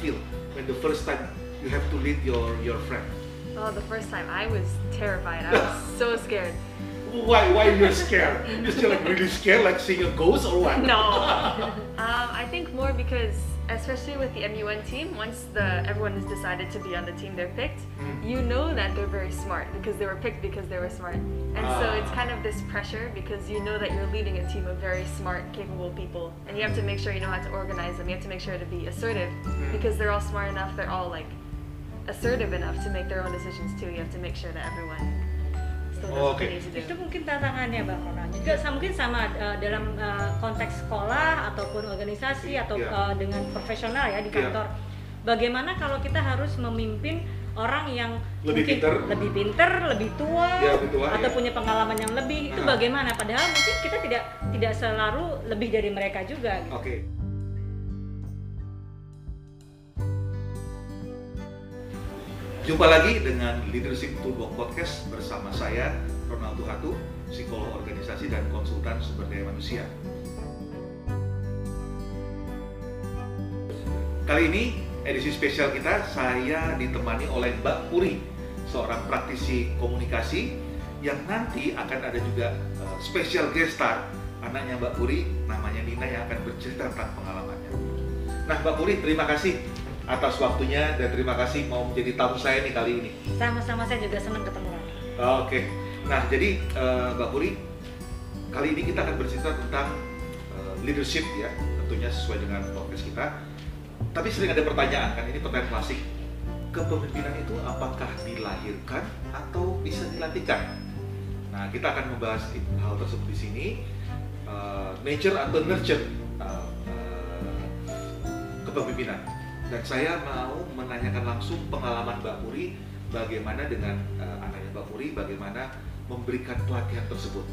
feel when the first time you have to lead your your friend? Oh, the first time I was terrified. I was so scared. Why why you're scared? You're still like really scared, like seeing a ghost or what? No. um, I think more because, especially with the MUN team, once the everyone has decided to be on the team they're picked. You know that they're very smart because they were picked because they were smart. And so it's Ah. kind of this pressure because you know that you're leading a team of very smart, capable people, and you have to make sure you know how to organize them. You have to make sure to be assertive because they're all smart enough. They're all like assertive enough to make their own decisions too. You have to make sure that everyone still does what Okay. itu mungkin tantangannya bang Ronald juga sa- mungkin sama uh, dalam uh, konteks sekolah ataupun organisasi atau Iya. uh, dengan profesional ya di kantor bagaimana kalau kita harus memimpin orang yang Lebih mungkin pinter. lebih pinter lebih tua, lebih tua, atau iya. punya pengalaman yang lebih itu Nah. bagaimana padahal mungkin kita tidak tidak selalu lebih dari mereka juga gitu. Oke. Jumpa lagi dengan Leadership Toolbox Podcast bersama saya Ronaldo Hatu, psikolog organisasi dan konsultan sumber daya manusia. Kali ini edisi spesial kita saya ditemani oleh Mbak Puri, seorang praktisi komunikasi yang nanti akan ada juga uh, special guest star anaknya Mbak Puri namanya Nina yang akan bercerita tentang pengalamannya. Nah Mbak Puri terima kasih atas waktunya dan terima kasih mau menjadi tamu saya nih kali ini. sama-sama saya juga senang ketemu. Oke, nah jadi eh, Mbak Puri kali ini kita akan bercerita tentang eh, leadership ya, tentunya sesuai dengan podcast kita. Tapi sering ada pertanyaan kan, ini pertanyaan klasik. Kepemimpinan itu apakah dilahirkan atau bisa dilatihkan? Nah, kita akan membahas hal tersebut di sini. Eh, nature atau nurture eh, eh, kepemimpinan. Dan saya mau menanyakan langsung pengalaman Mbak Puri bagaimana dengan eh, anaknya Mbak Puri, bagaimana memberikan pelatihan tersebut.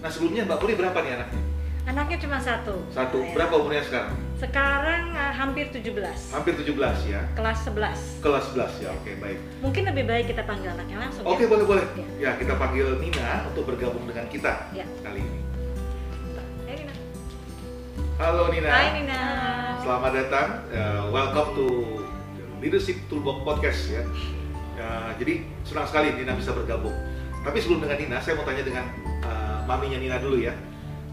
Nah sebelumnya Mbak Puri berapa nih anaknya? anaknya cuma satu Satu. Berapa umurnya sekarang? Sekarang uh, hampir 17 Hampir 17 ya. kelas 11 Kelas 11 ya. Oke baik. mungkin lebih baik kita panggil anaknya langsung Oke ya? boleh boleh. Ya. Ya kita panggil Nina untuk bergabung dengan kita Ya. kali ini. Nina. Halo Nina. Hai Nina. Selamat datang. Uh, welcome to Leadership Toolbox Podcast ya. Ya, jadi senang sekali Nina bisa bergabung. Tapi sebelum dengan Nina, saya mau tanya dengan uh, maminya Nina dulu ya.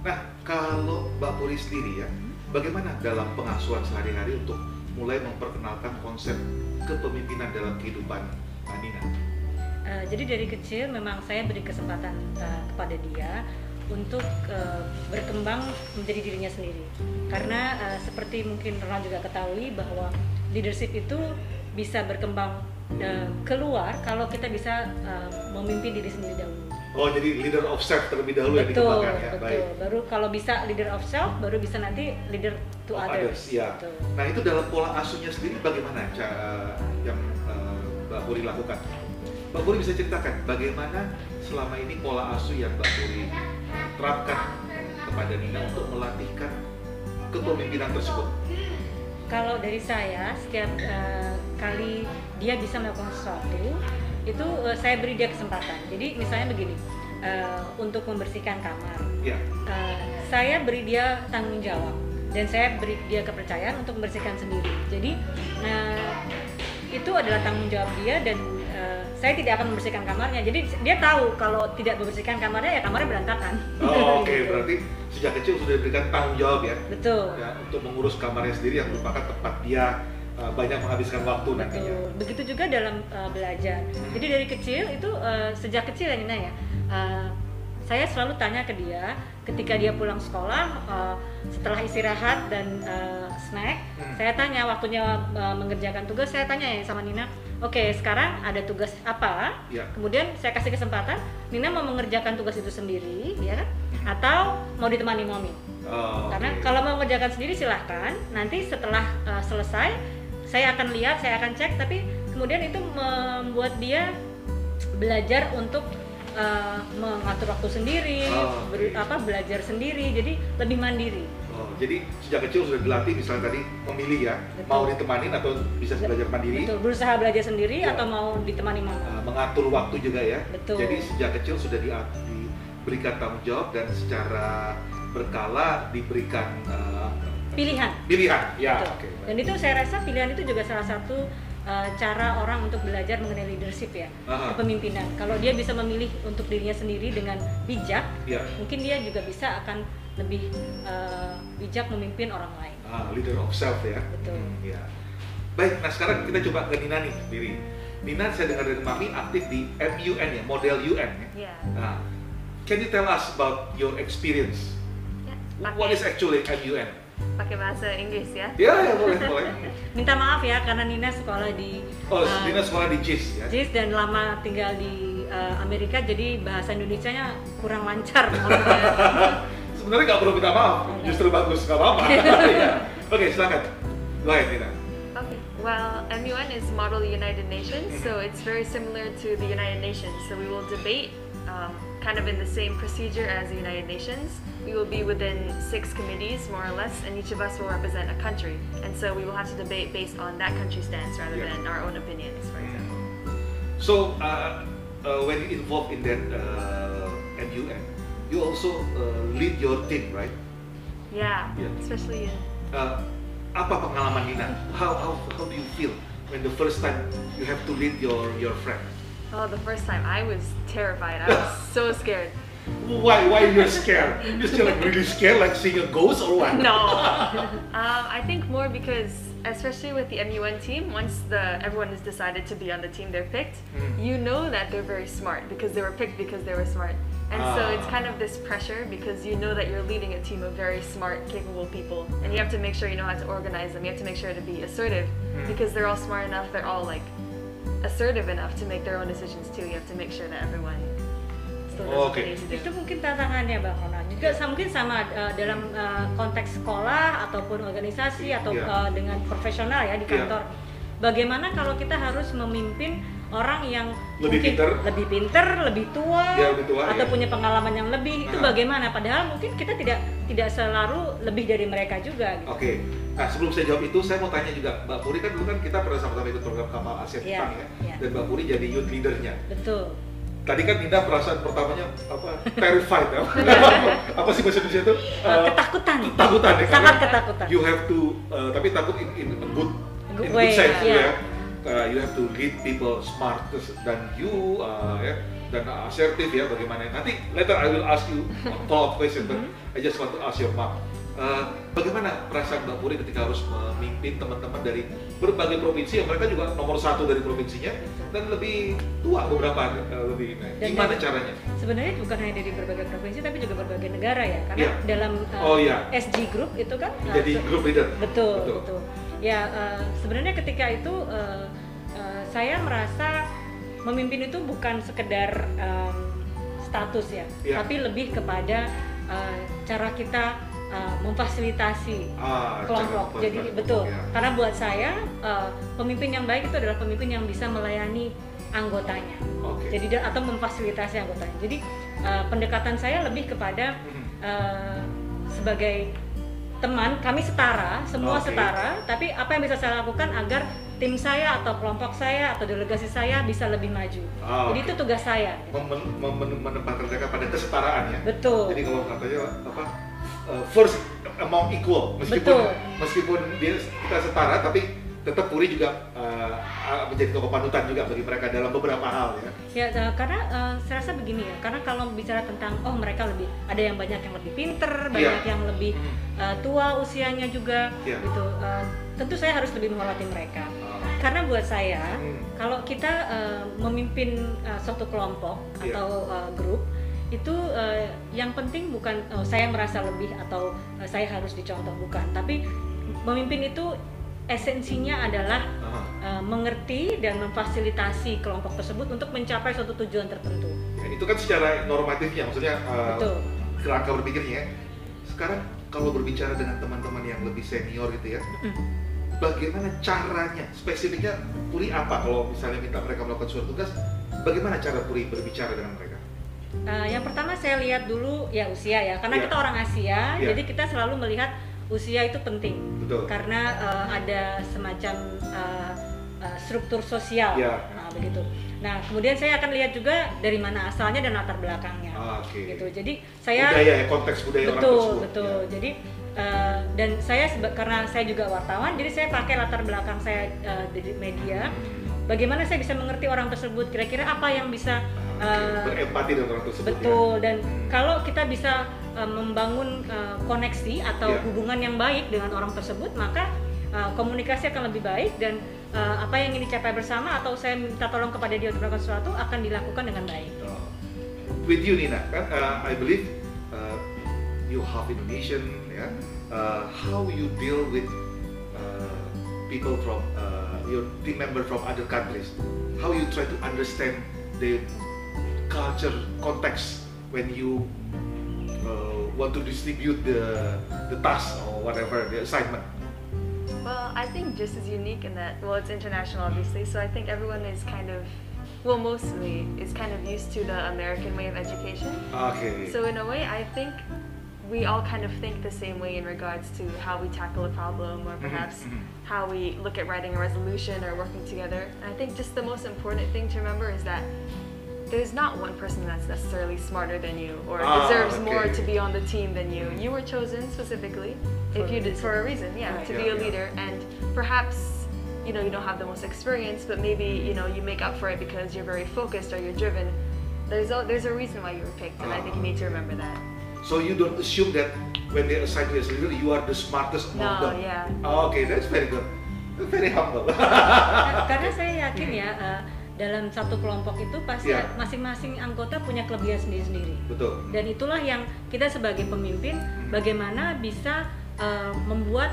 Nah, kalau Mbak Puri sendiri ya, bagaimana dalam pengasuhan sehari-hari untuk mulai memperkenalkan konsep kepemimpinan dalam kehidupan uh, Nina? Uh, jadi dari kecil memang saya beri kesempatan uh, kepada dia untuk uh, berkembang menjadi dirinya sendiri. Karena uh, seperti mungkin Ronald juga ketahui bahwa leadership itu bisa berkembang uh, keluar kalau kita bisa uh, memimpin diri sendiri dahulu. Oh, jadi leader of self terlebih dahulu yang betul, dikembangkan ya. betul. Baik. Baru kalau bisa leader of self, baru bisa nanti leader to Of others. ya. Betul. Nah, itu dalam pola asuhnya sendiri bagaimana cara yang uh, Mbak Puri lakukan? Mbak Puri bisa ceritakan bagaimana selama ini pola asuh yang Mbak Puri terapkan kepada Nina untuk melatihkan kepemimpinan tersebut. Kalau dari saya, setiap eh, kali dia bisa melakukan sesuatu, itu eh, saya beri dia kesempatan. Jadi misalnya begini, eh, untuk membersihkan kamar, Ya, eh, saya beri dia tanggung jawab dan saya beri dia kepercayaan untuk membersihkan sendiri. Jadi eh, itu adalah tanggung jawab dia dan eh, saya tidak akan membersihkan kamarnya. Jadi dia tahu kalau tidak membersihkan kamarnya ya kamarnya berantakan. oh, oke Gitu. berarti sejak kecil sudah diberikan tanggung jawab ya, Betul. ya untuk mengurus kamarnya sendiri yang merupakan tempat dia uh, banyak menghabiskan waktu nantinya. Betul. Begitu juga dalam uh, belajar. Jadi dari kecil itu uh, sejak kecil ya Nina ya. uh, saya selalu tanya ke dia ketika dia pulang sekolah uh, setelah istirahat dan uh, snack, Hmm. saya tanya waktunya uh, mengerjakan tugas saya tanya ya sama Nina. Oke, sekarang ada tugas apa? Ya. Kemudian saya kasih kesempatan Nina mau mengerjakan tugas itu sendiri, ya kan? Atau mau ditemani mommy? Oh, Karena oke. kalau mau mengerjakan sendiri silahkan. Nanti setelah uh, selesai, saya akan lihat, saya akan cek. Tapi kemudian itu membuat dia belajar untuk uh, mengatur waktu sendiri, Oh, oke. ber- apa belajar sendiri. Jadi lebih mandiri. Oh, jadi sejak kecil sudah dilatih misalnya tadi memilih ya, Betul. mau ditemanin atau bisa belajar mandiri, Betul. Berusaha belajar sendiri Ya. atau mau ditemani mama. uh, mengatur waktu juga ya. Betul. Jadi sejak kecil sudah di- diberikan tanggung jawab dan secara berkala diberikan uh, pilihan. Pilihan, ya. Oke. baik. Dan itu saya rasa pilihan itu juga salah satu uh, cara orang untuk belajar mengenai leadership ya, Aha. kepemimpinan. Kalau dia bisa memilih untuk dirinya sendiri dengan bijak, Ya. mungkin dia juga bisa akan lebih uh, bijak memimpin orang lain. Ah, leader of self ya. Betul. Hmm, ya. Baik, nah sekarang kita coba ke Nina nih, diri. Nina saya dengar dari Mami aktif di MUN ya, model UN ya. Yeah. Nah, can you tell us about your experience? Yeah. What is actually MUN? Pakai bahasa Inggris ya. Ya, ya boleh, boleh. Minta maaf ya karena Nina sekolah di Oh, uh, Nina sekolah di JIS ya. JIS dan lama tinggal di uh, Amerika jadi bahasa Indonesianya kurang lancar. Sebenarnya nggak perlu minta maaf, justru bagus, nggak apa-apa. Iya. Oke, silakan. Go ahead, Nina. Okay. Well, MUN is Model United Nations, so it's very similar to the United Nations. So we will debate um, kind of in the same procedure as the United Nations. We will be within six committees, more or less, and each of us will represent a country. And so we will have to debate based on that country's stance rather Yeah. than our own opinions, for example. So, uh, uh, when you involved in that uh, MUN, you also uh, lead your team, right? Yeah, Yeah. especially in Uh, apa pengalaman Nina? How, how how do you feel when the first time you have to lead your your friend? Oh, the first time I was terrified. I was so scared. Why why you're scared? You're still like really scared, like seeing a ghost or what? No. um, I think more because, especially with the MUN team, once the everyone has decided to be on the team they're picked, Mm. you know that they're very smart because they were picked because they were smart. And so it's Ah. kind of this pressure because you know that you're leading a team of very smart, capable people, and you have to make sure you know how to organize them. You have to make sure to be assertive Mm. because they're all smart enough. They're all like assertive enough to make their own decisions too. You have to make sure that everyone still does what Okay. they need to do. itu mungkin tantangannya bang Ronald juga sa- mungkin sama uh, dalam uh, konteks sekolah ataupun organisasi atau Iya. uh, dengan profesional ya di kantor bagaimana kalau kita harus memimpin orang yang Lebih mungkin pinter. lebih pinter lebih tua, Ya, lebih tua, atau iya. punya pengalaman yang lebih itu Nah. bagaimana padahal mungkin kita tidak tidak selalu lebih dari mereka juga gitu. Oke, nah sebelum saya jawab itu, saya mau tanya juga, Mbak Puri kan dulu kan kita pernah sama-sama ikut program kapal Asia Iya, Jepang ya, iya. dan Mbak Puri jadi youth leadernya. betul Tadi kan Nina perasaan pertamanya apa? Terrified ya? apa sih bahasa Indonesia itu? Uh, ketakutan ketakutan ya, sangat karena ketakutan You have to, uh, tapi takut in, in a good, Good way, good sense ya. ya. Uh, you have to lead people smart terus- dan you uh, ya dan assertif ya bagaimana. Nanti later I will ask you a follow up question, but Mm-hmm. I just want to ask your mom. Uh, bagaimana perasaan Mbak Puri ketika harus memimpin teman-teman dari berbagai provinsi yang mereka juga nomor satu dari provinsinya dan lebih tua beberapa uh, lebih. Nah, Dan- gimana dan- caranya? sebenarnya bukan hanya dari berbagai provinsi tapi juga berbagai negara ya karena Iya. dalam uh, Oh, iya. SG Group itu kan uh, Jadi se- group leader. betul Betul. betul, ya uh, sebenarnya ketika itu uh, uh, saya merasa memimpin itu bukan sekedar um, status ya Iya. tapi lebih kepada uh, cara kita uh, memfasilitasi Ah, kelompok. Jadi betul. Ya. Karena buat saya uh, pemimpin yang baik itu adalah pemimpin yang bisa melayani anggotanya. Oke. Jadi atau memfasilitasi anggotanya. Jadi uh, pendekatan saya lebih kepada uh, sebagai teman, kami setara, semua Oke. setara, tapi apa yang bisa saya lakukan agar tim saya atau kelompok saya atau delegasi saya bisa lebih maju. Ah, Jadi itu tugas saya. Mem- mem- mem- menempatkan mereka pada kesetaraan ya. Betul. Jadi kalau katanya apa uh, first among equal meskipun Betul. meskipun dia kita setara tapi tetap Puri juga uh, uh, menjadi tokoh panutan juga bagi mereka dalam beberapa hal ya. Ya, eh, karena eh, saya rasa begini ya, karena kalau bicara tentang oh mereka lebih ada yang banyak yang lebih pinter, banyak Iya. yang lebih Hmm. eh, tua usianya juga, Iya. gitu. Eh, tentu saya harus lebih menghormati mereka. Uh, Karena buat saya, Hmm. kalau kita eh, memimpin eh, suatu kelompok Iya. atau eh, grup itu eh, yang penting bukan oh, saya merasa lebih atau eh, saya harus dicontoh bukan, tapi memimpin itu esensinya adalah uh, eh, mengerti dan memfasilitasi kelompok tersebut untuk mencapai suatu tujuan tertentu. ya, itu kan secara normatifnya maksudnya uh, Betul. kerangka berpikirnya. ya. Sekarang kalau berbicara dengan teman-teman yang lebih senior gitu ya, Mm. bagaimana caranya spesifiknya Puri apa kalau misalnya minta mereka melakukan suatu tugas, bagaimana cara Puri berbicara dengan mereka? Eh, yang pertama saya lihat dulu ya usia ya, karena Iya. kita orang Asia, Iya. jadi kita selalu melihat usia itu penting Betul. karena eh, ada semacam eh, eh, struktur sosial. Iya. Nah, begitu. Nah, kemudian saya akan lihat juga dari mana asalnya dan latar belakangnya. Ah, Oke. Gitu. Jadi saya budaya ya konteks budaya orang betul tersebut. betul. Ya. Jadi eh, dan saya karena saya juga wartawan, jadi saya pakai latar belakang saya eh, di media. Bagaimana saya bisa mengerti orang tersebut? Kira-kira apa yang bisa Ah, oke. berempati dengan orang tersebut. Betul dan Hmm. kalau kita bisa uh, membangun uh, koneksi atau Iya. hubungan yang baik dengan orang tersebut maka uh, komunikasi akan lebih baik dan uh, apa yang ingin dicapai bersama atau saya minta tolong kepada dia untuk melakukan sesuatu akan dilakukan dengan baik. Oh. With you Nina, kan uh, I believe uh, you half Indonesian, ya. Uh, how you deal with uh, people from uh, your team member from other countries? How you try to understand the culture context when you want to distribute the the task or whatever the assignment? Well, I think just as unique in that, well, it's international, obviously, so I think everyone is kind of, well, mostly is kind of used to the American way of education. Okay. So, in a way, I think we all kind of think the same way in regards to how we tackle a problem or perhaps mhm. how we look at writing a resolution or working together. And I think just the most important thing to remember is that there's not one person that's necessarily smarter than you or Ah, deserves more to be on the team than you. You were chosen specifically For if a you did reason. for a reason, yeah, Right. to Yeah, be a yeah. leader and perhaps you know you don't have the most experience, but maybe you know you make up for it because you're very focused or you're driven. There's a, there's a reason why you were picked, and I think you need to remember that. So you don't assume that when they assign you as leader, you are the smartest among No, them. yeah. Oh, okay, that's very good. Very humble. Nah, Karena saya yakin ya uh, dalam satu kelompok itu pasti Iya. masing-masing anggota punya kelebihan sendiri-sendiri. Betul. Dan itulah yang kita sebagai pemimpin bagaimana bisa uh, membuat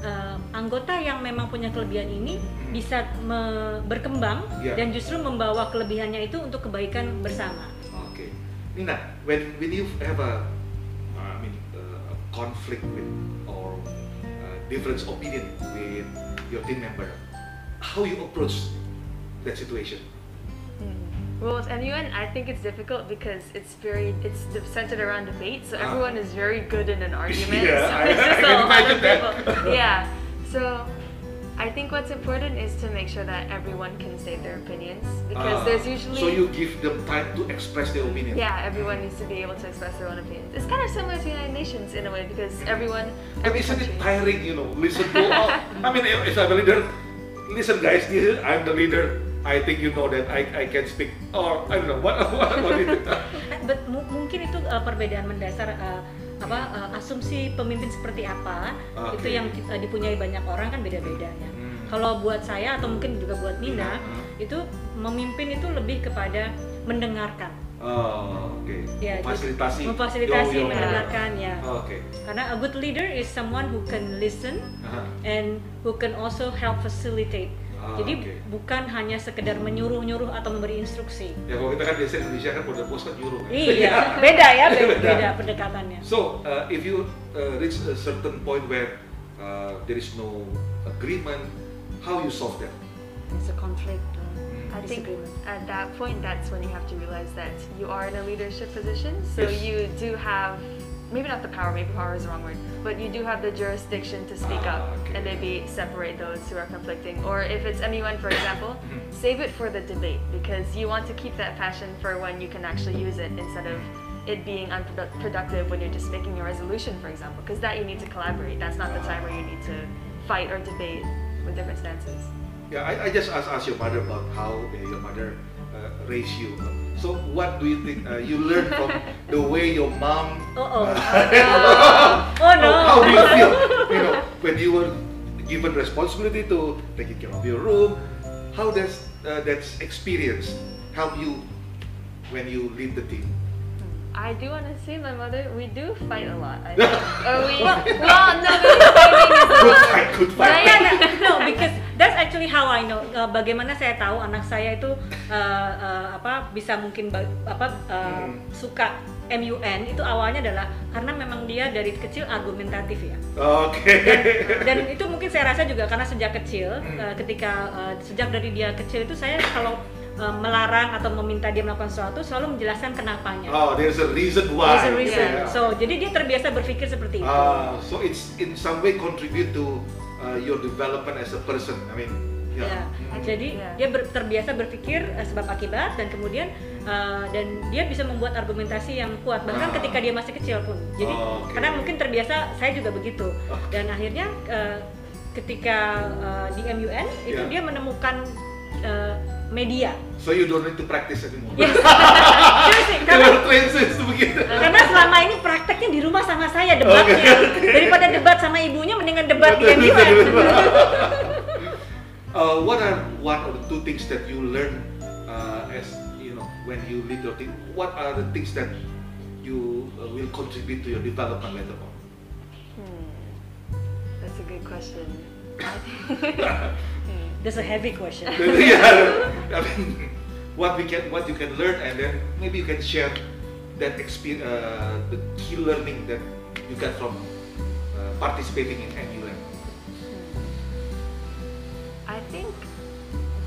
uh, anggota yang memang punya kelebihan ini Hmm. bisa me- berkembang Iya. dan justru membawa kelebihannya itu untuk kebaikan bersama. Okay. Nina, when when you have a, I mean, a conflict with or uh, different opinion with your team member, how you approach that situation? Well, with MUN, I think it's difficult because it's very it's centered around debate, so Ah. everyone is very good in an argument. Yeah, so I- it's just can a lot of that. people. Yeah. So I think what's important is to make sure that everyone can say their opinions because Ah, there's usually so you give them time to express their opinion. yeah, everyone needs to be able to express their own opinions. It's kind of similar to the United Nations in a way because everyone But every isn't it tiring, you know, listen to all, I mean, if if I'm a leader, listen guys, this is- I'm the leader, I think you know that I, I can speak, or I don't know, what, what, what is it? But mu- mungkin itu uh, perbedaan mendasar uh, apa uh, asumsi pemimpin seperti apa Oke. itu yang kita, dipunyai banyak orang kan beda-beda ya. Hmm. Kalau buat saya atau mungkin juga buat Nina Hmm. itu memimpin itu lebih kepada mendengarkan. Oh, oke. Ya, jadi Memfasilitasi. memfasilitasi, Yo, yo. mendengarkan ya. Oh, Oke. Karena a good leader is someone who can listen Aha. and who can also help facilitate. Ah, Jadi oke. bukan hanya sekedar menyuruh-nyuruh atau memberi instruksi. Ya kalau kita kan biasa di Indonesia kan pada bos kan nyuruh. kan? Iya, beda ya, beda, Beda. beda pendekatannya. So, uh, if you uh, reach a certain point where uh, there is no agreement, how you solve that? It's a conflict. uh, I think at that point, that's when you have to realize that you are in a leadership position. So Yes. you do have, maybe not the power, maybe power is the wrong word, but you do have the jurisdiction to speak Ah, up okay. and maybe separate those who are conflicting. Or if it's MUN, for example, Mhm. save it for the debate because you want to keep that passion for when you can actually use it instead of it being unproductive when you're just making a resolution, for example, because that you need to collaborate. That's not the time where you need to fight or debate with different stances. Yeah, I, I just asked, asked your mother about how uh, your mother uh, raised you. So, what do you think uh, you learned from the way your mom? Oh, oh. uh, Oh no. How, how do you feel? You know, when you were given responsibility to taking care of your room, how does uh, that experience help you when you lead the team? I do want to say, my mother, we do fight a lot. I think. or we, well, no, maybe fighting is a Good fight, good Nah, fight. ya, nah, no, because that's actually how I know. Uh, bagaimana saya tahu anak saya itu uh, uh, apa bisa mungkin apa uh, Hmm. suka MUN itu awalnya adalah karena memang dia dari kecil argumentatif ya. Oke. Dan itu mungkin saya rasa juga karena sejak kecil, Hmm. uh, ketika uh, sejak dari dia kecil itu saya kalau uh, melarang atau meminta dia melakukan sesuatu selalu menjelaskan kenapanya. Oh, there's a reason why. There's a reason. Yeah. So jadi dia terbiasa berpikir seperti itu. Ah, so it's in some way contribute to uh, your development as a person. I mean, Ya. Ya, Hmm. jadi Ya. dia ber- terbiasa berpikir eh, sebab akibat dan kemudian eh, dan dia bisa membuat argumentasi yang kuat bahkan Ah. ketika dia masih kecil pun. Jadi Oh, oke. karena mungkin terbiasa saya juga begitu Oh. dan akhirnya eh, ketika eh, di MUN itu Ya. dia menemukan eh, media. So you don't need to practice anymore. Yes. Seriously, karena begitu. karena selama ini prakteknya di rumah sama saya debatnya Oke, oke. daripada debat sama ibunya mendingan debat di MUN. betul. Uh, what are one or the two things that you learn uh, as you know when you lead your team? What are the things that you uh, will contribute to your development later on? Hmm. That's a good question. Hmm. That's a heavy question. yeah, I mean, what we can, what you can learn, and then maybe you can share that experience, uh, the key learning that you got from uh, participating in MUN. I think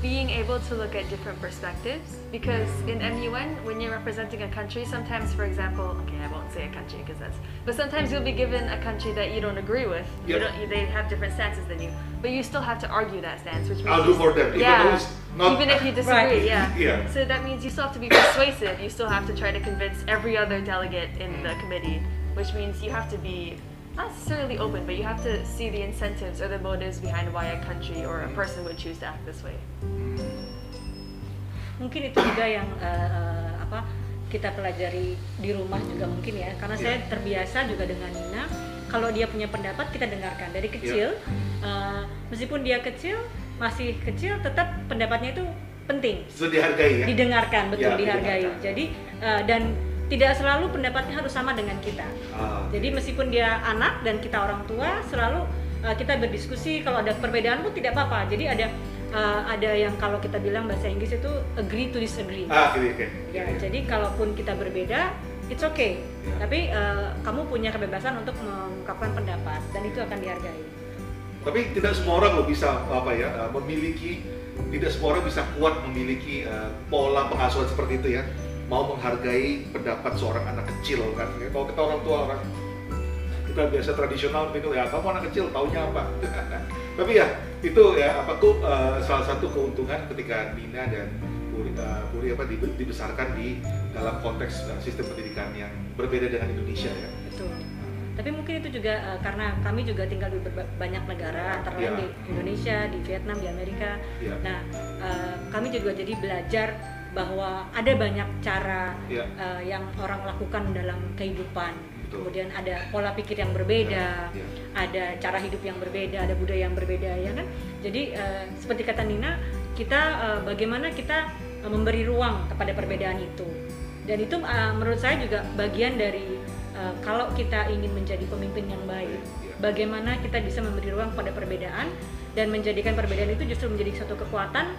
being able to look at different perspectives because in MUN when you're representing a country sometimes for example okay I won't say a country because that's but sometimes you'll be given a country that you don't agree with you Yeah. don't, you, they have different stances than you but you still have to argue that stance which means I'll do for them, even yeah it's not- even if you disagree Right. yeah Yeah. so that means you still have to be persuasive you still have to try to convince every other delegate in the mm. committee which means you have to be not necessarily open, but you have to see the incentives or the motives behind why a country or a mm. person would choose to act this way. Mm. mungkin itu juga yang eh, apa kita pelajari di rumah juga mungkin ya. Karena saya Iya. terbiasa juga dengan Nina. Kalau dia punya pendapat kita dengarkan. Dari kecil eh, meskipun dia kecil masih kecil tetap pendapatnya itu penting. So dihargai ya. didengarkan betul Ya, dihargai. didengarkan. jadi eh, dan tidak selalu pendapatnya harus sama dengan kita. Ah, jadi meskipun dia anak dan kita orang tua selalu uh, kita berdiskusi. Kalau ada perbedaan pun tidak apa-apa. Jadi ada uh, ada yang kalau kita bilang bahasa Inggris itu agree to disagree. ah, oke, oke. Ya, jadi kalaupun kita berbeda, it's okay. Ya. Tapi uh, kamu punya kebebasan untuk mengungkapkan pendapat dan itu akan dihargai. Tapi tidak semua orang loh bisa apa ya uh, memiliki tidak semua orang bisa kuat memiliki uh, pola pengasuhan seperti itu ya. Mau menghargai pendapat seorang anak kecil kan. Ya, Kalau kita orang tua orang kita biasa tradisional pikir ya kamu anak kecil taunya apa. Tapi ya itu ya apa ku uh, salah satu keuntungan ketika Nina dan Puri, uh, Puri apa dibe- dibesarkan di dalam konteks uh, sistem pendidikan yang berbeda dengan Indonesia ya. Betul. Tapi mungkin itu juga uh, karena kami juga tinggal di banyak negara, antara lain Ya. di Indonesia, di Vietnam, di Amerika. Ya. Nah, uh, kami juga jadi belajar bahwa ada banyak cara Ya. uh, yang orang lakukan dalam kehidupan. Betul. Kemudian ada pola pikir yang berbeda, Ya. ada cara hidup yang berbeda, ada budaya yang berbeda, ya kan? Jadi uh, seperti kata Nina, kita uh, bagaimana kita uh, memberi ruang kepada perbedaan itu. Dan itu uh, menurut saya juga bagian dari uh, kalau kita ingin menjadi pemimpin yang baik, Ya. bagaimana kita bisa memberi ruang pada perbedaan dan menjadikan perbedaan itu justru menjadi suatu kekuatan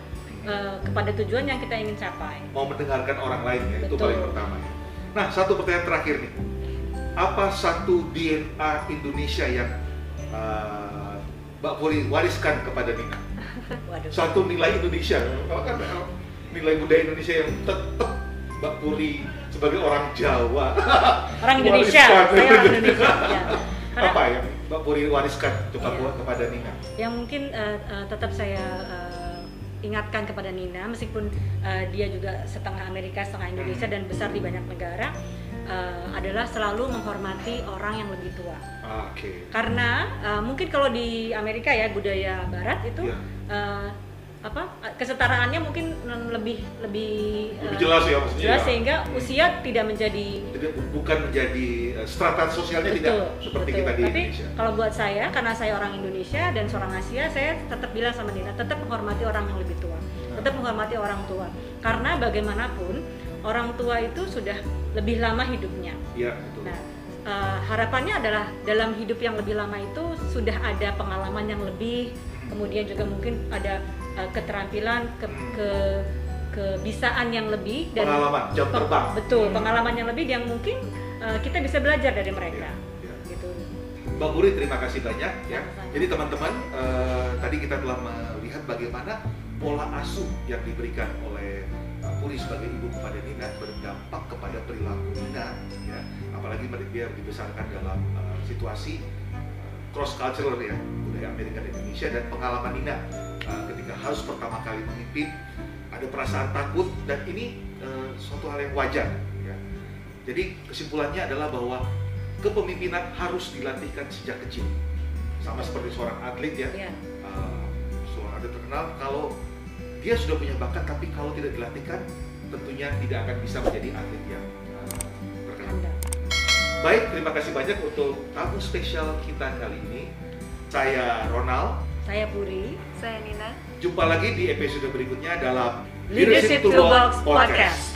uh, kepada tujuan yang kita ingin capai. mau mendengarkan orang lain ya itu paling pertama ya. Nah satu pertanyaan terakhir nih, apa satu DNA Indonesia yang uh, Mbak Puri wariskan kepada Nina? Waduh. Satu nilai Indonesia, kalau kan uh, nilai budaya Indonesia yang tetap Mbak Puri sebagai orang Jawa Orang Indonesia, wariskan. saya orang Indonesia. ya. Karena- apa yang Mbak Puri wariskan coba Iya. buat kepada Nina? yang mungkin uh, uh, tetap saya uh, ingatkan kepada Nina meskipun uh, dia juga setengah Amerika setengah Indonesia dan besar di banyak negara uh, adalah selalu menghormati orang yang lebih tua Ah, Oke. karena uh, mungkin kalau di Amerika ya budaya Barat itu Iya. uh, apa uh, kesetaraannya mungkin lebih lebih Lebih uh, jelas ya maksudnya. jelas ya. sehingga usia tidak menjadi Jadi bu- bukan menjadi uh, strata sosialnya tidak seperti betul. kita di Tapi Indonesia. kalau buat saya, karena saya orang Indonesia dan seorang Asia, saya tetap bilang sama Nina, tetap menghormati orang yang lebih tua, tetap menghormati orang tua. Karena bagaimanapun orang tua itu sudah lebih lama hidupnya. Iya, betul. Nah, eh, harapannya adalah dalam hidup yang lebih lama itu sudah ada pengalaman yang lebih, kemudian juga mungkin ada eh, keterampilan, ke, ke kebisaan yang lebih dan Pengalaman, jam terbang. Betul, pengalaman yang lebih yang mungkin uh, kita bisa belajar dari mereka. Gitu. Mbak Puri terima kasih banyak ya. Sama-sama. Jadi teman-teman eh, tadi kita telah melihat bagaimana pola asuh yang diberikan Puri sebagai ibu kepada Nina berdampak kepada perilaku Nina ya. Apalagi dia dibesarkan dalam eh, situasi cross cultural ya budaya Amerika dan Indonesia dan pengalaman Nina uh, ketika harus pertama kali memimpin ada perasaan takut dan ini uh, suatu hal yang wajar ya. Jadi kesimpulannya adalah bahwa kepemimpinan harus dilatihkan sejak kecil. Sama seperti seorang atlet ya. Ya, Uh, seorang atlet terkenal kalau dia sudah punya bakat tapi kalau tidak dilatihkan tentunya tidak akan bisa menjadi atlet yang uh, terkenal. Anda. Baik, terima kasih banyak untuk tamu spesial kita kali ini. Saya Ronald. Saya Puri. Saya Nina. Jumpa lagi di episode berikutnya dalam Leadership Toolbox Podcast.